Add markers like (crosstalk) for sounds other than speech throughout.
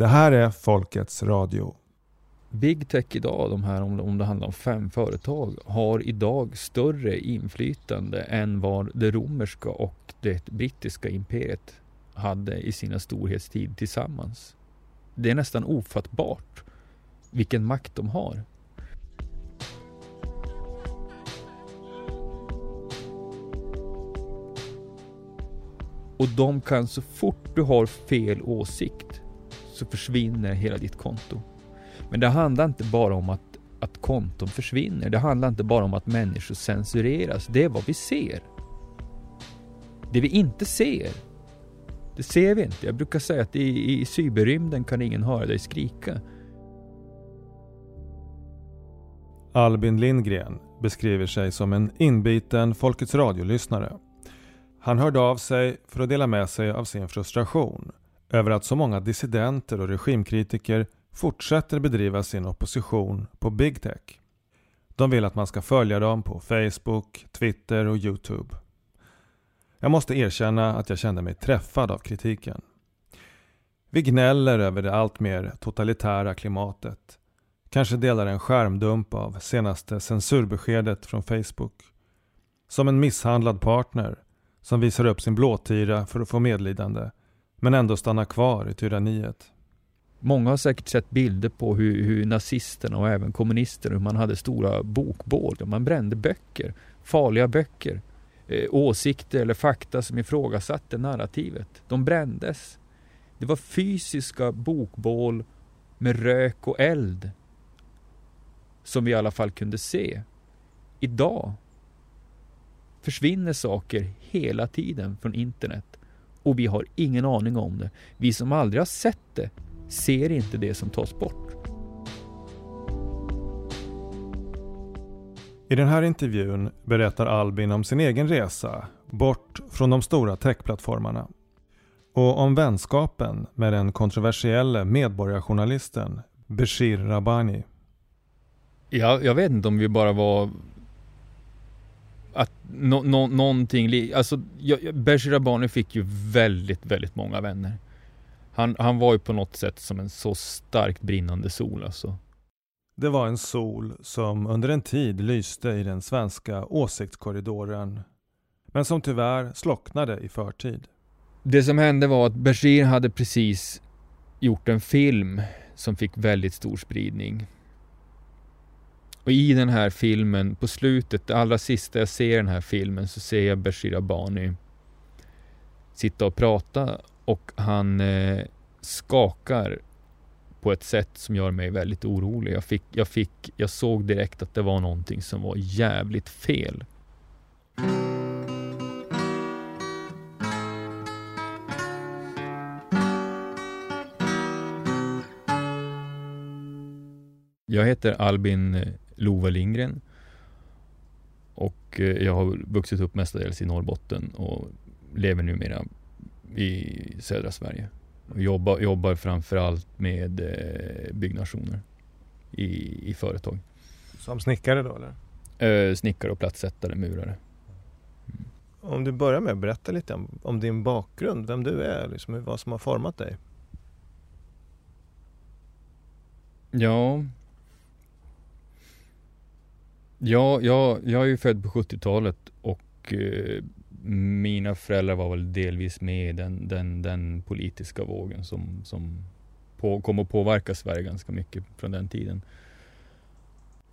Det här är Folkets Radio. Big Tech idag, de här om, om det handlar om fem företag, har idag större inflytande än vad det romerska och det brittiska imperiet hade i sina storhetstid tillsammans. Det är nästan ofattbart vilken makt de har. Och de kan så fort du har fel åsikt så försvinner hela ditt konto. Men det handlar inte bara om att, att konton försvinner. Det handlar inte bara om att människor censureras. Det är vad vi ser. Det vi inte ser, det ser vi inte. Jag brukar säga att i, i cyberrymden kan ingen höra dig skrika. Albin Lindgren beskriver sig som en inbiten Folkets Radio-lyssnare. Han hörde av sig för att dela med sig av sin frustration över att så många dissidenter och regimkritiker fortsätter bedriva sin opposition på big tech. De vill att man ska följa dem på Facebook, Twitter och Youtube. Jag måste erkänna att jag kände mig träffad av kritiken. Vi gnäller över det allt mer totalitära klimatet. Kanske delar en skärmdump av senaste censurbeskedet från Facebook. Som en misshandlad partner som visar upp sin blåtira för att få medlidande men ändå stannar kvar i tyranniet. Många har säkert sett bilder på hur, hur nazisterna och även kommunisterna hur man hade stora bokbål där man brände böcker, farliga böcker, eh, åsikter eller fakta som ifrågasatte narrativet. De brändes. Det var fysiska bokbål med rök och eld som vi i alla fall kunde se. Idag försvinner saker hela tiden från internet och vi har ingen aning om det. Vi som aldrig har sett det ser inte det som tas bort. I den här intervjun berättar Albin om sin egen resa bort från de stora techplattformarna och om vänskapen med den kontroversielle medborgarjournalisten Beshir Rabbani. Ja, jag vet inte om vi bara var att no, no, någonting, alltså Beshir Rabbani fick ju väldigt, väldigt många vänner. Han, han var ju på något sätt som en så starkt brinnande sol alltså. Det var en sol som under en tid lyste i den svenska åsiktskorridoren men som tyvärr slocknade i förtid. Det som hände var att Bashir hade precis gjort en film som fick väldigt stor spridning. Och i den här filmen, på slutet, det allra sista jag ser den här filmen, så ser jag Bashir Abani sitta och prata och han eh, skakar på ett sätt som gör mig väldigt orolig. Jag, fick, jag, fick, jag såg direkt att det var någonting som var jävligt fel. Jag heter Albin eh, Lova Lindgren och eh, jag har vuxit upp mestadels i Norrbotten och lever numera i södra Sverige. Och jobbar, jobbar framförallt med eh, byggnationer i, i företag. Som snickare då eller? Eh, snickare och plattsättare, murare. Mm. Om du börjar med att berätta lite om, om, din bakgrund, vem du är, liksom, vad som har format dig. Ja. Ja, jag, jag är ju född på 70-talet och eh, mina föräldrar var väl delvis med i den, den, den politiska vågen som, som på, kom att påverka Sverige ganska mycket från den tiden.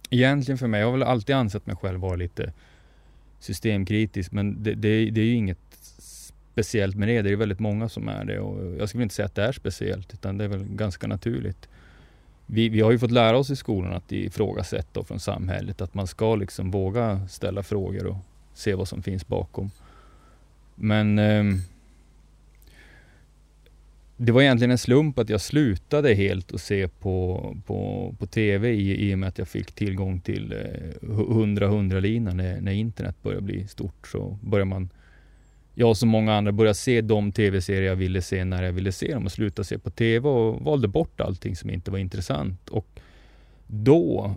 Egentligen för mig, jag har väl alltid ansett mig själv vara lite systemkritisk men det, det, det är ju inget speciellt med det. Det är väldigt många som är det och jag skulle inte säga att det är speciellt utan det är väl ganska naturligt. Vi, vi har ju fått lära oss i skolan att ifrågasätta från samhället att man ska liksom våga ställa frågor och se vad som finns bakom. Men eh, det var egentligen en slump att jag slutade helt att se på, på, på TV i, i och med att jag fick tillgång till eh, 100-100-linan när, när internet började bli stort. Så började man, jag som många andra, började se de TV-serier jag ville se när jag ville se dem och slutade se på TV och valde bort allting som inte var intressant. Och då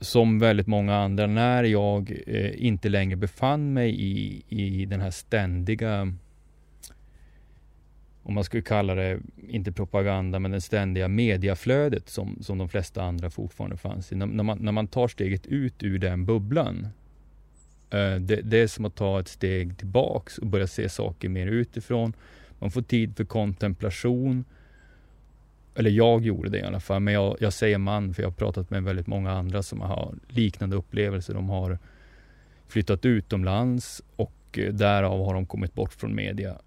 som väldigt många andra, när jag eh, inte längre befann mig i, i den här ständiga om man skulle kalla det, inte propaganda, men det ständiga mediaflödet som, som de flesta andra fortfarande fanns i. När, när, man, när man tar steget ut ur den bubblan, Eh, det, det, är som att ta ett steg tillbaks och börja se saker mer utifrån. Man får tid för kontemplation. Eller jag gjorde det i alla fall, men jag, jag säger man, för jag har pratat med väldigt många andra som har liknande upplevelser. De har flyttat utomlands och eh, därav har de kommit bort från media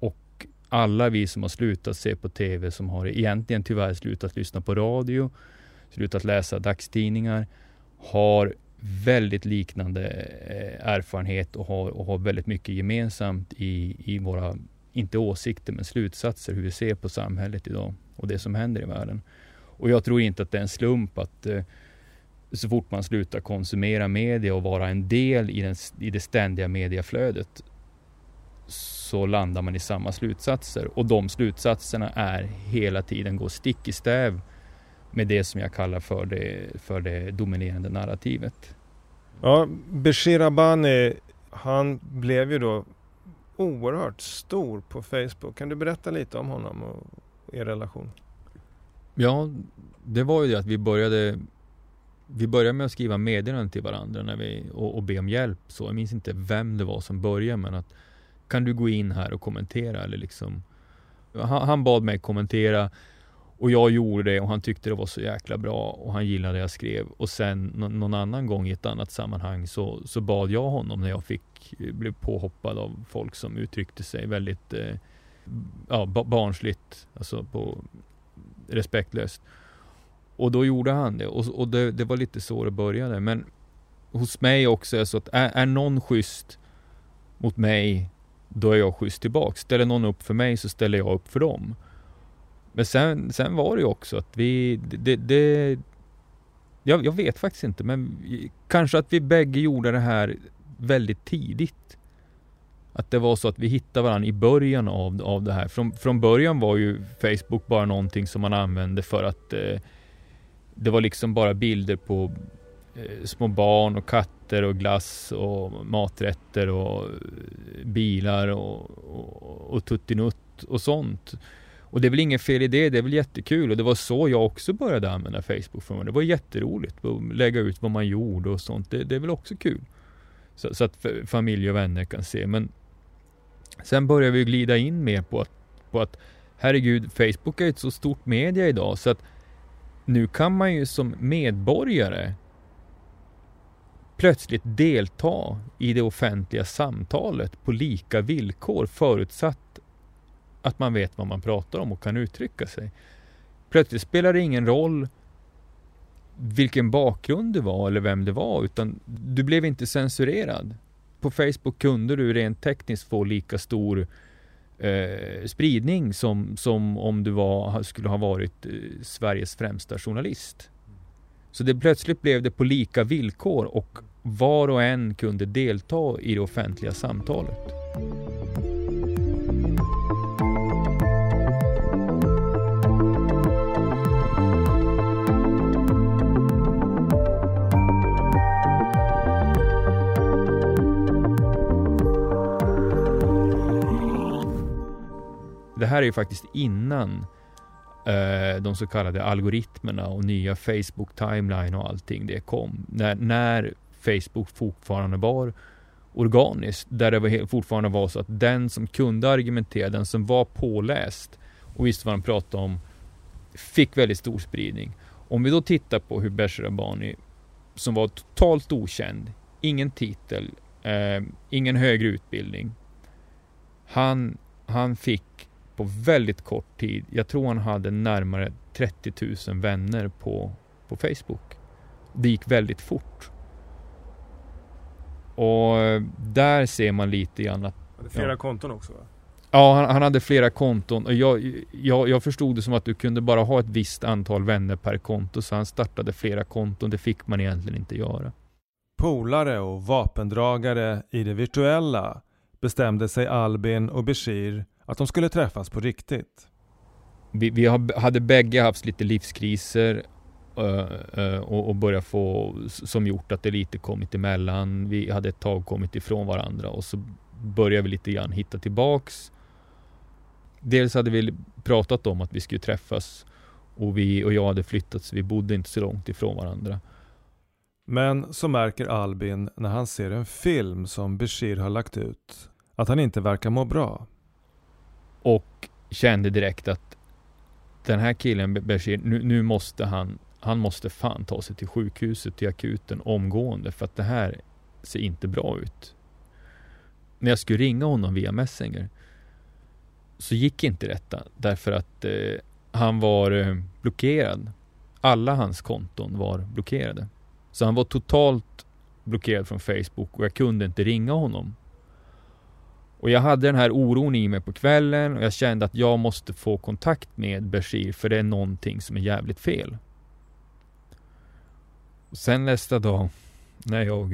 Och alla vi som har slutat se på TV, som har egentligen tyvärr slutat lyssna på radio, slutat läsa dagstidningar, har väldigt liknande eh, erfarenhet och har, och har väldigt mycket gemensamt i, i våra, inte åsikter, men slutsatser, hur vi ser på samhället idag och det som händer i världen. Och jag tror inte att det är en slump att eh, så fort man slutar konsumera media och vara en del i, den, i det ständiga mediaflödet så landar man i samma slutsatser. Och de slutsatserna är hela tiden går stick i stäv med det som jag kallar för det, för det dominerande narrativet. Ja, Bashir Abani, han blev ju då oerhört stor på Facebook. Kan du berätta lite om honom och er relation? Ja, det var ju det att vi började vi började med att skriva meddelanden till varandra när vi, och, och be om hjälp. Så jag minns inte vem det var som började men att kan du gå in här och kommentera? Eller liksom, han, han bad mig kommentera och jag gjorde det och han tyckte det var så jäkla bra och han gillade det jag skrev. Och sen någon annan gång i ett annat sammanhang så, så bad jag honom när jag fick, eh, blev påhoppad av folk som uttryckte sig väldigt eh, ja, barnsligt, alltså på respektlöst. Och då gjorde han det och, och det, det, var lite så det började. Men hos mig också är så att är, är någon schysst mot mig då är jag schysst tillbaka. Ställer någon upp för mig så ställer jag upp för dem. Men sen, sen var det ju också att vi, det, det jag, jag, vet faktiskt inte, men kanske att vi bägge gjorde det här väldigt tidigt. Att det var så att vi hittade varandra i början av, av det här. Från, från början var ju Facebook bara någonting som man använde för att eh, det var liksom bara bilder på eh, små barn och katter och glass och maträtter och eh, bilar och, och, och tuttinutt och sånt. Och det är väl inget fel i det, det är väl jättekul och det var så jag också började använda Facebook för mig. Det var jätteroligt att lägga ut vad man gjorde och sånt. Det, det är väl också kul. Så, så, att familj och vänner kan se. Men sen började vi glida in mer på att, på att herregud, Facebook är ett så stort media idag så att nu kan man ju som medborgare plötsligt delta i det offentliga samtalet på lika villkor förutsatt att man vet vad man pratar om och kan uttrycka sig. Plötsligt spelar det ingen roll vilken bakgrund du var eller vem det var utan du blev inte censurerad. På Facebook kunde du rent tekniskt få lika stor eh, spridning som, som om du var, skulle ha varit eh, Sveriges främsta journalist. Så det plötsligt blev det på lika villkor och var och en kunde delta i det offentliga samtalet. Det här är ju faktiskt innan eh, de så kallade algoritmerna och nya Facebook timeline och allting det kom. När, när Facebook fortfarande var organiskt. Där det fortfarande var så att den som kunde argumentera, den som var påläst och visste vad han pratade om, fick väldigt stor spridning. Om vi då tittar på hur Bashir Abani, som var totalt okänd, ingen titel, eh, ingen högre utbildning. Han, han fick på väldigt kort tid, jag tror han hade närmare 30 000 vänner på, på Facebook. Det gick väldigt fort. Och eh, där ser man lite grann att... Flera ja. konton också va? Ja, han, han, hade flera konton. Och jag, jag, jag förstod det som att du kunde bara ha ett visst antal vänner per konto, så han startade flera konton. Det fick man egentligen inte göra. Polare och vapendragare i det virtuella bestämde sig Albin och Bashir att de skulle träffas på riktigt. Vi, vi hade bägge haft lite livskriser och, och börjat få, som gjort att det lite kommit emellan. Vi hade ett tag kommit ifrån varandra och så började vi lite grann hitta tillbaks. dels hade vi pratat om att vi skulle träffas och vi och jag hade flyttat så vi bodde inte så långt ifrån varandra. Men så märker Albin när han ser en film som Bashir har lagt ut att han inte verkar må bra. Och kände direkt att den här killen Bashir, nu, nu måste han, han måste fan ta sig till sjukhuset, till akuten omgående för att det här ser inte bra ut. När jag skulle ringa honom via Messenger så gick inte detta därför att eh, han var eh, blockerad. Alla hans konton var blockerade. Så han var totalt blockerad från Facebook och jag kunde inte ringa honom. Och jag hade den här oron i mig på kvällen och jag kände att jag måste få kontakt med Bashir för det är någonting som är jävligt fel. Och sen nästa dag när jag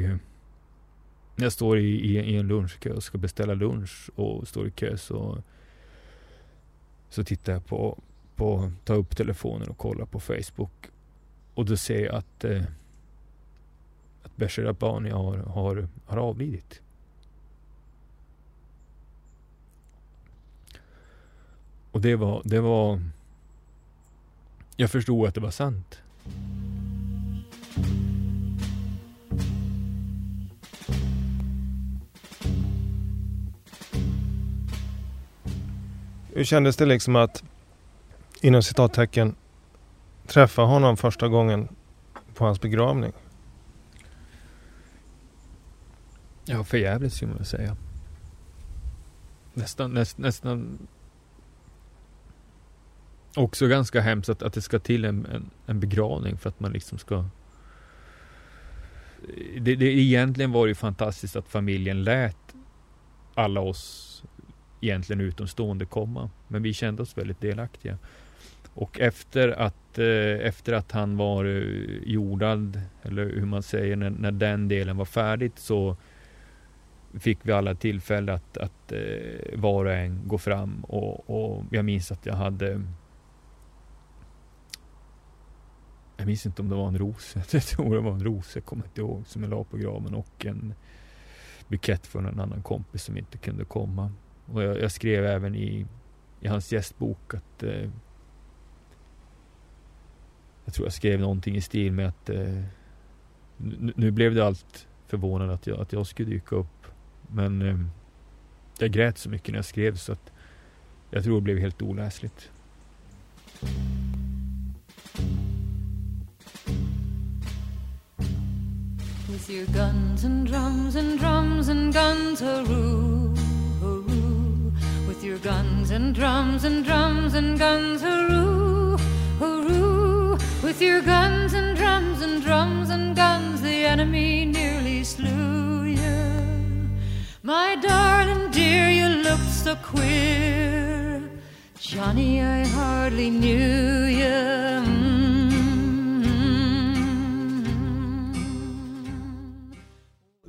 när jag står i, i, i en lunchkö och ska beställa lunch och står i kö så så tittar jag på, på ta upp telefonen och kollar på Facebook och då ser jag att eh, att Bashir Abani har, har, har avlidit. Och det var, det var... Jag förstod att det var sant. Hur kändes det liksom att inom citattecken träffa honom första gången på hans begravning? Ja, förjävligt skulle man säga. Nästan, näst, nästan också ganska hemskt att, att det ska till en, en, en begravning för att man liksom ska det, det, egentligen var det ju fantastiskt att familjen lät alla oss egentligen utomstående komma. Men vi kände oss väldigt delaktiga. Och efter att, eh, efter att han var eh, jordad, eller hur man säger, när, när den delen var färdigt så fick vi alla tillfälle att, att eh, var och en gå fram och, och jag minns att jag hade jag minns inte om det var en ros. (laughs) Jag tror det var en ros, jag kommer inte ihåg, som jag la på graven och en bukett från en annan kompis som inte kunde komma. Och jag, jag skrev även i, i hans gästbok att eh, jag tror jag skrev någonting i stil med att eh, nu, nu, blev det allt förvånande att jag, att jag skulle dyka upp. Men eh, jag grät så mycket när jag skrev så att jag tror det blev helt oläsligt. With your guns and drums and drums and guns, hurroo, hurroo. With your guns and drums and drums and guns, hurroo, hurroo. With your guns and drums and drums and guns, the enemy nearly slew you. My darling dear, you looked so queer. Johnny, I hardly knew you.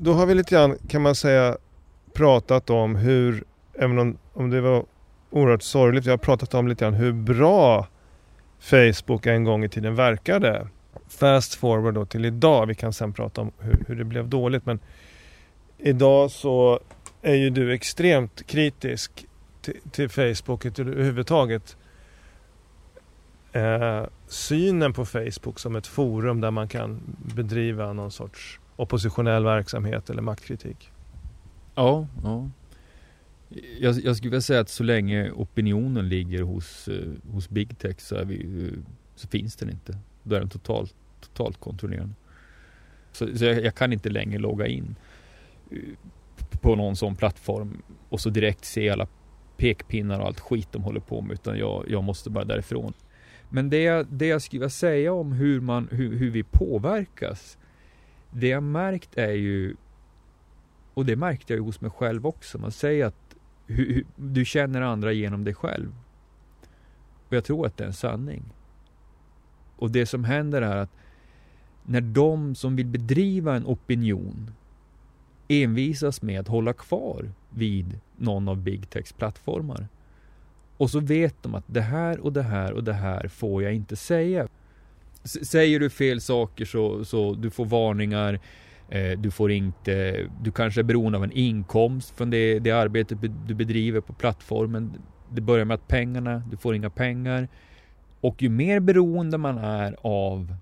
Då har vi lite grann, kan man säga, pratat om hur, även om, om det var oerhört sorgligt, vi har pratat om lite grann hur bra Facebook en gång i tiden verkade. Fast forward då till idag, vi kan sen prata om hur, hur det blev dåligt men idag så är ju du extremt kritisk till, till Facebook överhuvudtaget. Eh, synen på Facebook som ett forum där man kan bedriva någon sorts oppositionell verksamhet eller maktkritik. Ja, ja. Jag, jag skulle vilja säga att så länge opinionen ligger hos, eh, hos big tech så, vi, så, finns den inte. Då är den totalt, totalt kontrollerande. Så, så jag, jag, kan inte längre logga in eh, på någon sån plattform och så direkt se alla pekpinnar och allt skit de håller på med utan jag, jag måste bara därifrån. Men det, det jag skulle vilja säga om hur, man, hur, hur vi påverkas det jag märkt är ju, och det märkte jag ju hos mig själv också, man säger att hur, hur, du känner andra genom dig själv. Och jag tror att det är en sanning. Och det som händer är att när de som vill bedriva en opinion envisas med att hålla kvar vid någon av Big Techs plattformar. Och så vet de att det här och det här och det här får jag inte säga. Säger du fel saker så, så du får varningar. Eh, du får inte, du kanske är beroende av en inkomst från det, det arbetet du bedriver på plattformen. Det börjar med att pengarna, du får inga pengar. Och ju mer beroende man är av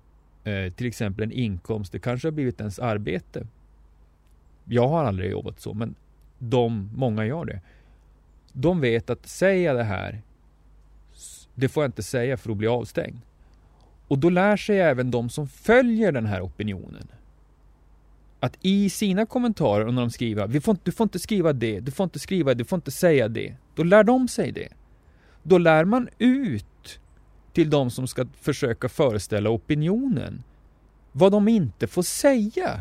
eh, till exempel en inkomst, det kanske har blivit ens arbete. Jag har aldrig jobbat så, men de, många gör det. De vet att säger jag det här, det får jag inte säga för att bli avstängd. Och då lär sig även de som följer den här opinionen att i sina kommentarer när de skriver vi får, du får inte skriva det, du får inte skriva det, du får inte säga det. Då lär de sig det. Då lär man ut till de som ska försöka föreställa opinionen vad de inte får säga.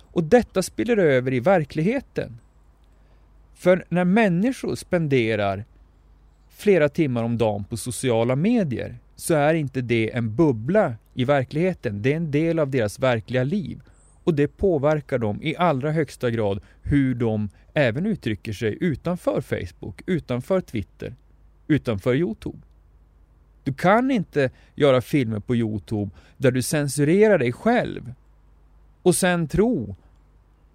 Och detta spiller över i verkligheten. För när människor spenderar flera timmar om dagen på sociala medier så är inte det en bubbla i verkligheten. Det är en del av deras verkliga liv. Och det påverkar dem i allra högsta grad hur de även uttrycker sig utanför Facebook, utanför Twitter, utanför Youtube. Du kan inte göra filmer på Youtube där du censurerar dig själv och sen tro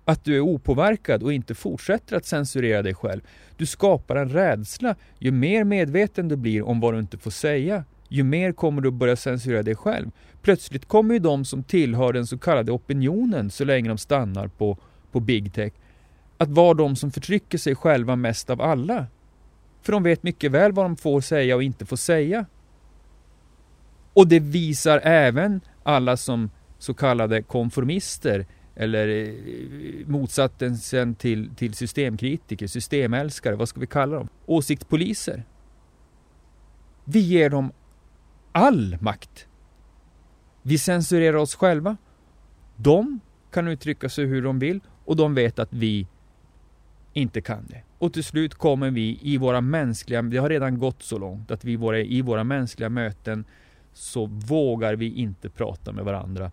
att du är opåverkad och inte fortsätter att censurera dig själv. Du skapar en rädsla. Ju mer medveten du blir om vad du inte får säga, ju mer kommer du att börja censurera dig själv. Plötsligt kommer ju de som tillhör den så kallade opinionen, så länge de stannar på, på big tech, att vara de som förtrycker sig själva mest av alla. För de vet mycket väl vad de får säga och inte får säga. Och det visar även alla som så kallade konformister eller eh, motsatsen till, till systemkritiker, systemälskare, vad ska vi kalla dem? Åsiktspoliser. Vi ger dem all makt. Vi censurerar oss själva. De kan uttrycka sig hur de vill och de vet att vi inte kan det. Och till slut kommer vi i våra mänskliga, det har redan gått så långt att vi våra, i våra mänskliga möten så vågar vi inte prata med varandra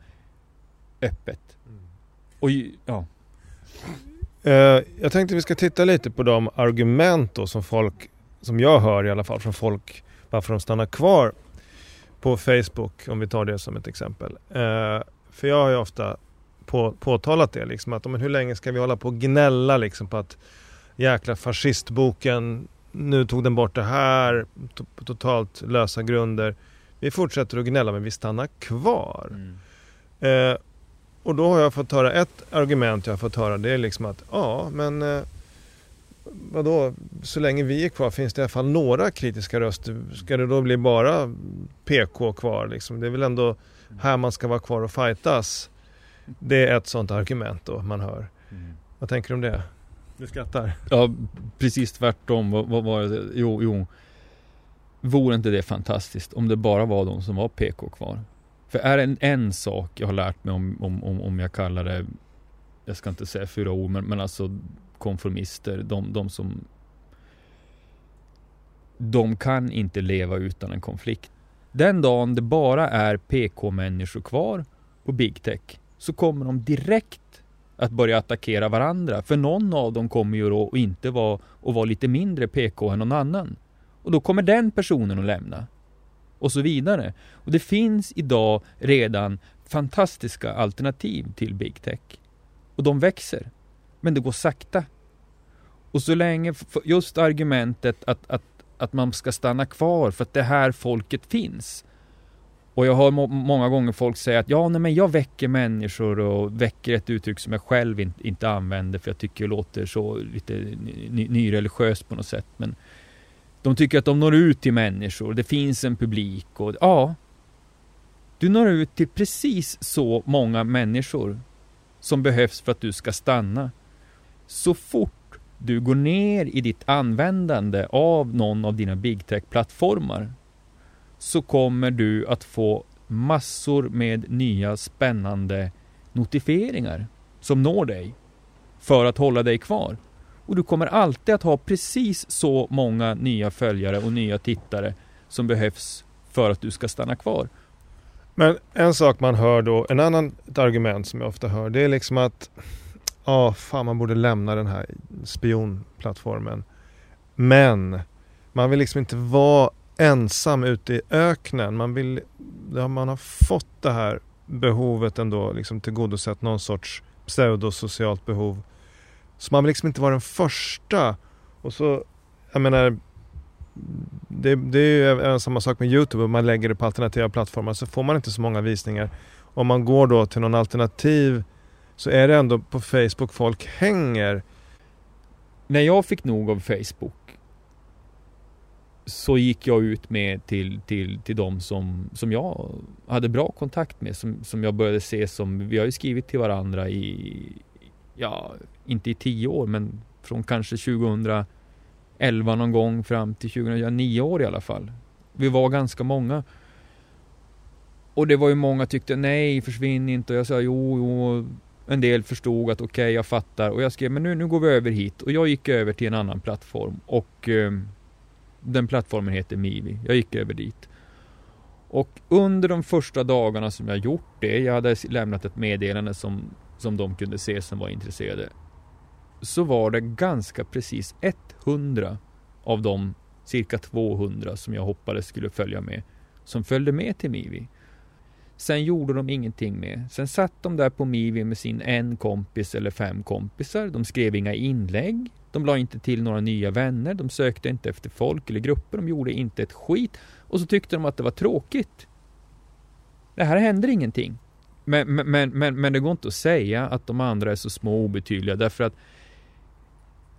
öppet. Mm. Och ja. Uh, jag tänkte vi ska titta lite på de argument då som folk, som jag hör i alla fall från folk, varför de stannar kvar på Facebook, om vi tar det som ett exempel. Uh, för jag har ju ofta på, påtalat det, liksom, att men hur länge ska vi hålla på och gnälla liksom, på att jäkla fascistboken, nu tog den bort det här, på totalt lösa grunder. Vi fortsätter att gnälla men vi stannar kvar. Mm. Uh, och då har jag fått höra ett argument jag har fått höra det är liksom att ja men eh, vadå, så länge vi är kvar finns det i alla fall några kritiska röster. Ska det då bli bara PK kvar liksom? Det är väl ändå här man ska vara kvar och fightas. Det är ett sånt argument då man hör. Mm. Vad tänker du om det? Du skrattar? Ja, precis tvärtom. Vad, vad var det? Jo, jo. Vore inte det fantastiskt om det bara var de som var PK kvar? För är det en, en sak jag har lärt mig om, om, om, om jag kallar det, jag ska inte säga fyra ord, men, men alltså konformister, de, de som de kan inte leva utan en konflikt. Den dagen det bara är PK-människor kvar på Big Tech så kommer de direkt att börja attackera varandra. För någon av dem kommer ju då inte vara, och vara lite mindre PK än någon annan. Och då kommer den personen att lämna och så vidare. Och det finns idag redan fantastiska alternativ till Big Tech. Och de växer. Men det går sakta. Och så länge, just argumentet att, att, att man ska stanna kvar för att det här folket finns. Och jag hör må många gånger folk säga att ja, nej, men jag väcker människor och väcker ett uttryck som jag själv inte, inte använder för jag tycker det låter så lite nyreligiöst på något sätt. Men de tycker att de når ut till människor, det finns en publik och ja, du når ut till precis så många människor som behövs för att du ska stanna. Så fort du går ner i ditt användande av någon av dina big tech-plattformar så kommer du att få massor med nya spännande notifieringar som når dig för att hålla dig kvar. Och du kommer alltid att ha precis så många nya följare och nya tittare som behövs för att du ska stanna kvar. Men en sak man hör då, en annan argument som jag ofta hör, det är liksom att ja, fan man borde lämna den här spionplattformen. Men man vill liksom inte vara ensam ute i öknen. Man vill, man har fått det här behovet ändå liksom tillgodosett någon sorts pseudosocialt behov så man vill liksom inte vara den första. Och så jag menar, det, det är ju även samma sak med Youtube, om man lägger det på alternativa plattformar så får man inte så många visningar. Om man går då till någon alternativ så är det ändå på Facebook folk hänger. När jag fick nog av Facebook så gick jag ut med till, till, till de som, som jag hade bra kontakt med, som, som jag började se som, vi har ju skrivit till varandra i, ja, inte i tio år, men från kanske 2011 någon gång fram till 2009 år i alla fall. Vi var ganska många. Och det var ju många tyckte nej, försvinn inte. Och jag sa jo, jo. En del förstod att okej, okay, jag fattar. Och jag skrev, men nu, nu går vi över hit. Och jag gick över till en annan plattform. Och eh, den plattformen heter Mivi. Jag gick över dit. Och under de första dagarna som jag gjort det, jag hade lämnat ett meddelande som, som de kunde se som var intresserade. Så var det ganska precis 100 av de cirka 200 som jag hoppades skulle följa med, som följde med till Mivi. Sen gjorde de ingenting med. Sen satt de där på Mivi med sin en kompis eller fem kompisar. De skrev inga inlägg. De la inte till några nya vänner. De sökte inte efter folk eller grupper. De gjorde inte ett skit. Och så tyckte de att det var tråkigt. Det här händer ingenting. Men, men, men, men det går inte att säga att de andra är så små och obetydliga därför att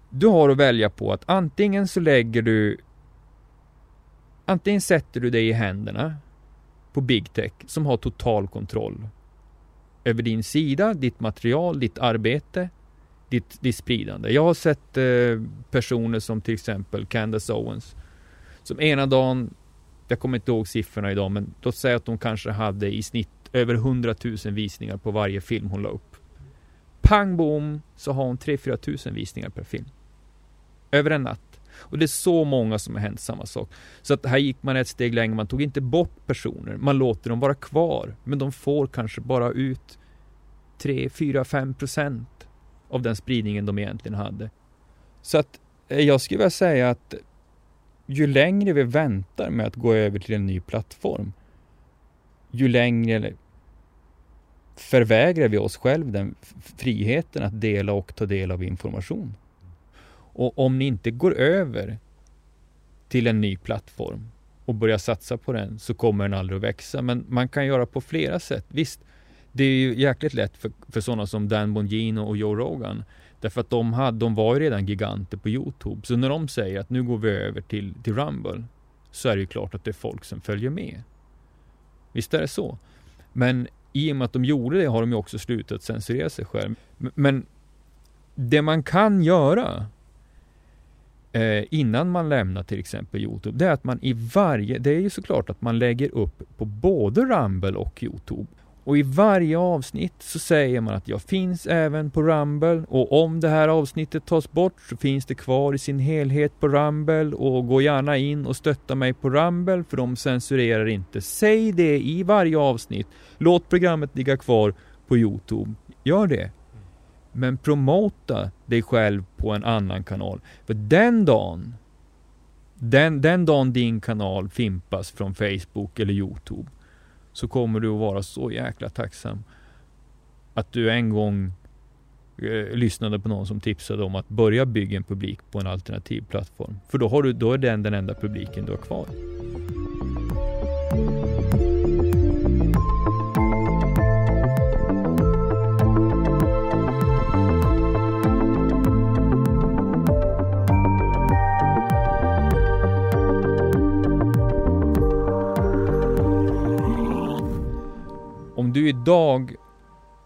du har att välja på att antingen så lägger du Antingen sätter du dig i händerna på Big Tech som har total kontroll över din sida, ditt material, ditt arbete, ditt, ditt spridande. Jag har sett eh, personer som till exempel Candace Owens som ena dagen, jag kommer inte ihåg siffrorna idag, men låt säga att de kanske hade i snitt över 100 000 visningar på varje film hon la upp. Pang bom så har hon 3-4 tusen visningar per film. Över en natt. Och det är så många som har hänt samma sak. Så att här gick man ett steg längre, man tog inte bort personer, man låter dem vara kvar. Men de får kanske bara ut 3, 4, 5 procent av den spridningen de egentligen hade. Så att eh, jag skulle vilja säga att ju längre vi väntar med att gå över till en ny plattform, ju längre förvägrar vi oss själv den friheten att dela och ta del av information. Och om ni inte går över till en ny plattform och börjar satsa på den så kommer den aldrig att växa. Men man kan göra på flera sätt. Visst, det är ju jäkligt lätt för, för sådana som Dan Bongino och Joe Rogan. Därför att de, hade, de var ju redan giganter på Youtube. Så när de säger att nu går vi över till, till Rumble så är det ju klart att det är folk som följer med. Visst är det så. Men i och med att de gjorde det har de ju också slutat censurera sig själv. Men det man kan göra Eh, innan man lämnar till exempel Youtube, det är att man i varje, det är ju såklart att man lägger upp på både Rumble och Youtube. Och i varje avsnitt så säger man att jag finns även på Rumble och om det här avsnittet tas bort så finns det kvar i sin helhet på Rumble och gå gärna in och stötta mig på Rumble för de censurerar inte. Säg det i varje avsnitt. Låt programmet ligga kvar på Youtube. Gör det. Men promota dig själv på en annan kanal. För den dagen, den, den dagen din kanal fimpas från Facebook eller Youtube, så kommer du att vara så jäkla tacksam att du en gång eh, lyssnade på någon som tipsade om att börja bygga en publik på en alternativ plattform. För då, har du, då är den den enda publiken du har kvar. Du idag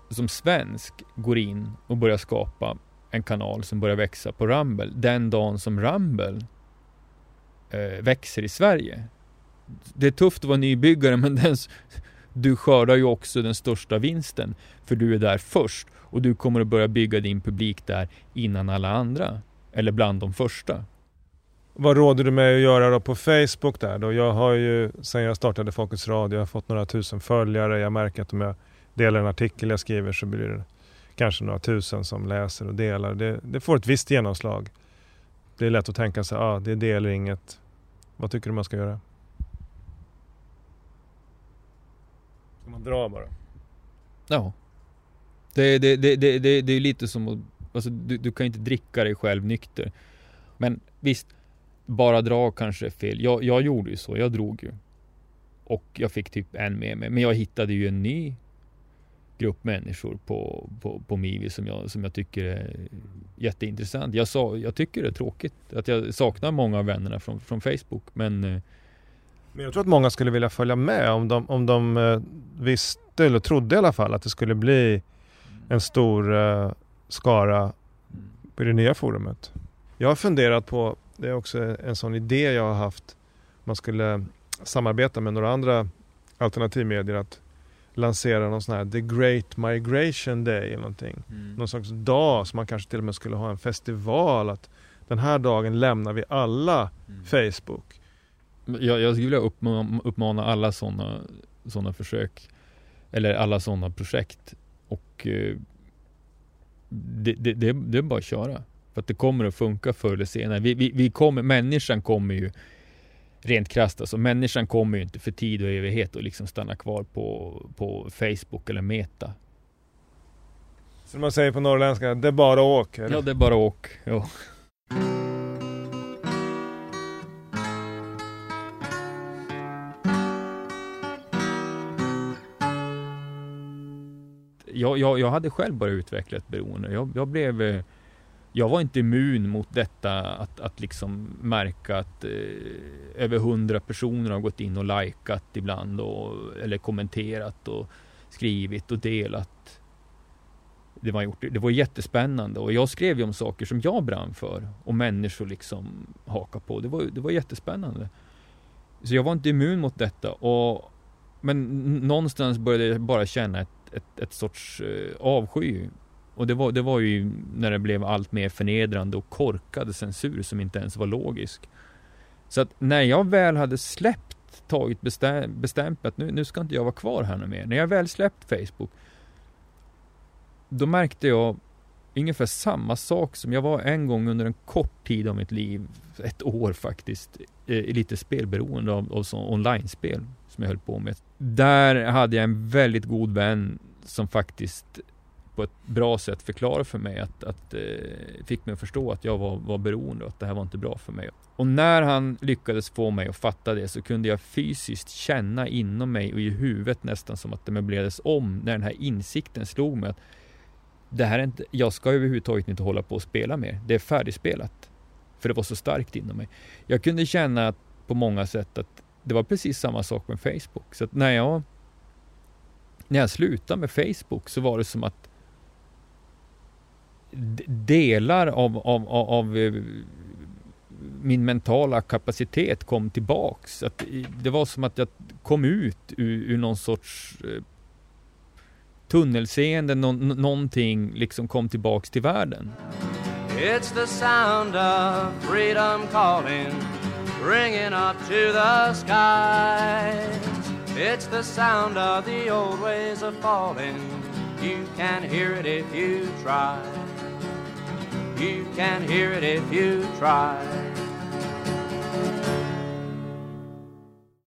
som svensk går in och börjar skapa en kanal som börjar växa på Rumble, den dagen som Rumble eh, växer i Sverige. Det är tufft att vara nybyggare (laughs) men den, du skördar ju också den största vinsten för du är där först och du kommer att börja bygga din publik där innan alla andra. Eller bland de första. Vad råder du mig att göra då på Facebook där då? Jag har ju sen jag startade Folkets Radio jag har fått några tusen följare. Jag märker att om jag delar en artikel jag skriver så blir det kanske några tusen som läser och delar. Det, det får ett visst genomslag. Det är lätt att tänka sig, ah, det är det eller inget. Vad tycker du man ska göra? Ska man dra bara? Ja. Det, det, det, det, det, det är lite som att, alltså, du, du kan inte dricka dig själv nykter. Men visst, bara dra kanske är fel. Jag, jag gjorde ju så, jag drog ju. Och jag fick typ en med mig. Men jag hittade ju en ny grupp människor på, på, på Mivi som jag, som jag tycker är jätteintressant. Jag, sa, jag tycker det är tråkigt att jag saknar många av vännerna från, från Facebook. Men, eh, men jag tror att många skulle vilja följa med om de, om de eh, visste, eller trodde i alla fall, att det skulle bli en stor eh, skara i det nya forumet. Jag har funderat på, det är också en sån idé jag har haft, man skulle samarbeta med några andra alternativmedier att lansera någon sån här The Great Migration Day eller någonting. Mm. Någon slags dag som man kanske till och med skulle ha en festival att den här dagen lämnar vi alla mm. Facebook. Jag, jag skulle vilja uppmana, uppmana alla sådana såna försök eller alla sådana projekt och eh, det, det, det, det, är bara att köra. För att det kommer att funka förr eller senare. Vi, vi, vi kommer, människan kommer ju rent krasst alltså, människan kommer ju inte för tid och evighet att liksom stanna kvar på, på Facebook eller Meta. Som man säger på norrländska, det är bara åk? Eller? Ja, det är bara åk. Jo. Jag, jag, jag hade själv bara utvecklat ett beroende. Jag, jag blev eh, jag var inte immun mot detta att, att liksom märka att eh, över hundra personer har gått in och likat ibland och, eller kommenterat och skrivit och delat. Det var, gjort, det var jättespännande och jag skrev ju om saker som jag brann för och människor liksom hakade på. Det var, det var jättespännande. Så jag var inte immun mot detta och men någonstans började jag bara känna ett, ett, ett sorts eh, avsky och det var, det var ju när det blev allt mer förnedrande och korkad censur som inte ens var logisk. Så att när jag väl hade släppt, tagit bestäm, bestämt att nu, nu ska inte jag vara kvar här mer. När jag väl släppt Facebook, då märkte jag ungefär samma sak som jag var en gång under en kort tid av mitt liv, ett år faktiskt, lite spelberoende av, av online-spel som jag höll på med. Där hade jag en väldigt god vän som faktiskt på ett bra sätt förklara för mig att, att eh, fick mig att förstå att jag var, var beroende och att det här var inte bra för mig. Och när han lyckades få mig att fatta det så kunde jag fysiskt känna inom mig och i huvudet nästan som att det möblerades om när den här insikten slog mig att det här är inte, jag ska överhuvudtaget inte hålla på och spela mer. Det är färdigspelat. För det var så starkt inom mig. Jag kunde känna att, på många sätt att det var precis samma sak med Facebook. Så att när jag när jag slutade med Facebook så var det som att delar av, av, av, av eh, min mentala kapacitet kom tillbaks. Att det var som att jag kom ut ur, ur någon sorts eh, tunnelseende, no, någonting liksom kom tillbaks till världen. It's the sound of freedom calling Ringing up to the skies It's the sound of the old ways of falling You can hear it if you try You can hear it if you try.